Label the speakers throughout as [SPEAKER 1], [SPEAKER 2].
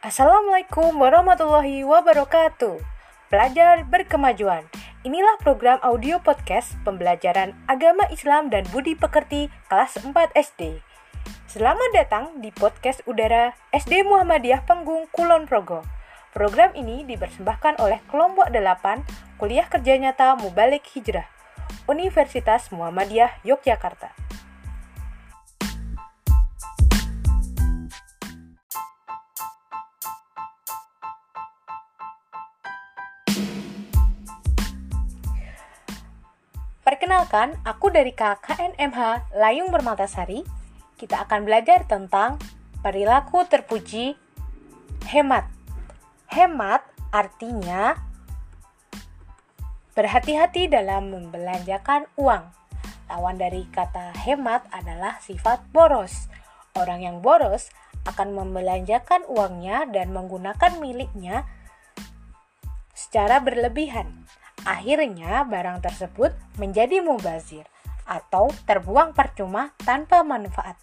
[SPEAKER 1] Assalamualaikum warahmatullahi wabarakatuh. Pelajar berkemajuan. Inilah program audio podcast pembelajaran agama Islam dan budi pekerti kelas 4 SD. Selamat datang di podcast udara SD Muhammadiyah Penggung Kulon Progo. Program ini dipersembahkan oleh kelompok 8 Kuliah Kerja Nyata Mubalik Hijrah Universitas Muhammadiyah Yogyakarta. Perkenalkan, aku dari KKNMH Layung Bermatasari. Kita akan belajar tentang perilaku terpuji hemat. Hemat artinya berhati-hati dalam membelanjakan uang. Lawan dari kata hemat adalah sifat boros. Orang yang boros akan membelanjakan uangnya dan menggunakan miliknya secara berlebihan. Akhirnya, barang tersebut menjadi mubazir atau terbuang percuma tanpa manfaat.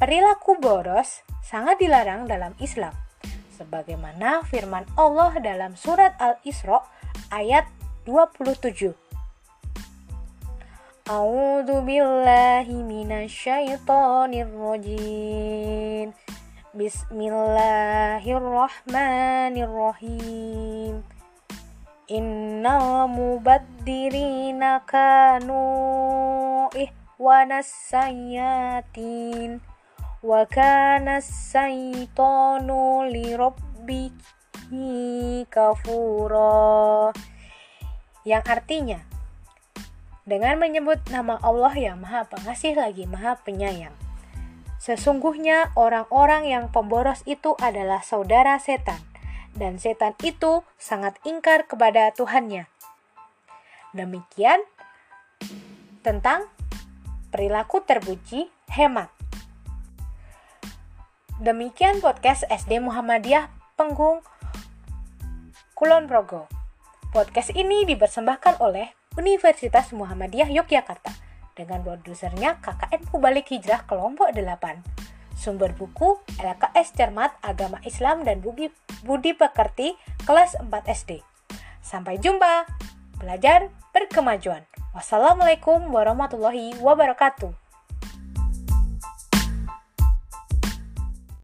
[SPEAKER 1] Perilaku boros sangat dilarang dalam Islam, sebagaimana firman Allah dalam surat Al-Isra ayat 27. A'udzu billahi minasyaitonir rajim. Bismillahirrahmanirrahim. Innal mubaddirina kanu ihwanas sayyatin wa kana saytanu lirabbihi kafura yang artinya dengan menyebut nama Allah yang Maha Pengasih lagi Maha Penyayang. Sesungguhnya orang-orang yang pemboros itu adalah saudara setan dan setan itu sangat ingkar kepada Tuhannya. Demikian tentang perilaku terpuji hemat. Demikian podcast SD Muhammadiyah Penggung Kulon Progo. Podcast ini dipersembahkan oleh Universitas Muhammadiyah Yogyakarta dengan produsernya KKN Kubalik Hijrah Kelompok 8. Sumber buku LKS Cermat Agama Islam dan Budi, Budi Pekerti kelas 4 SD. Sampai jumpa. Belajar berkemajuan. Wassalamualaikum warahmatullahi wabarakatuh.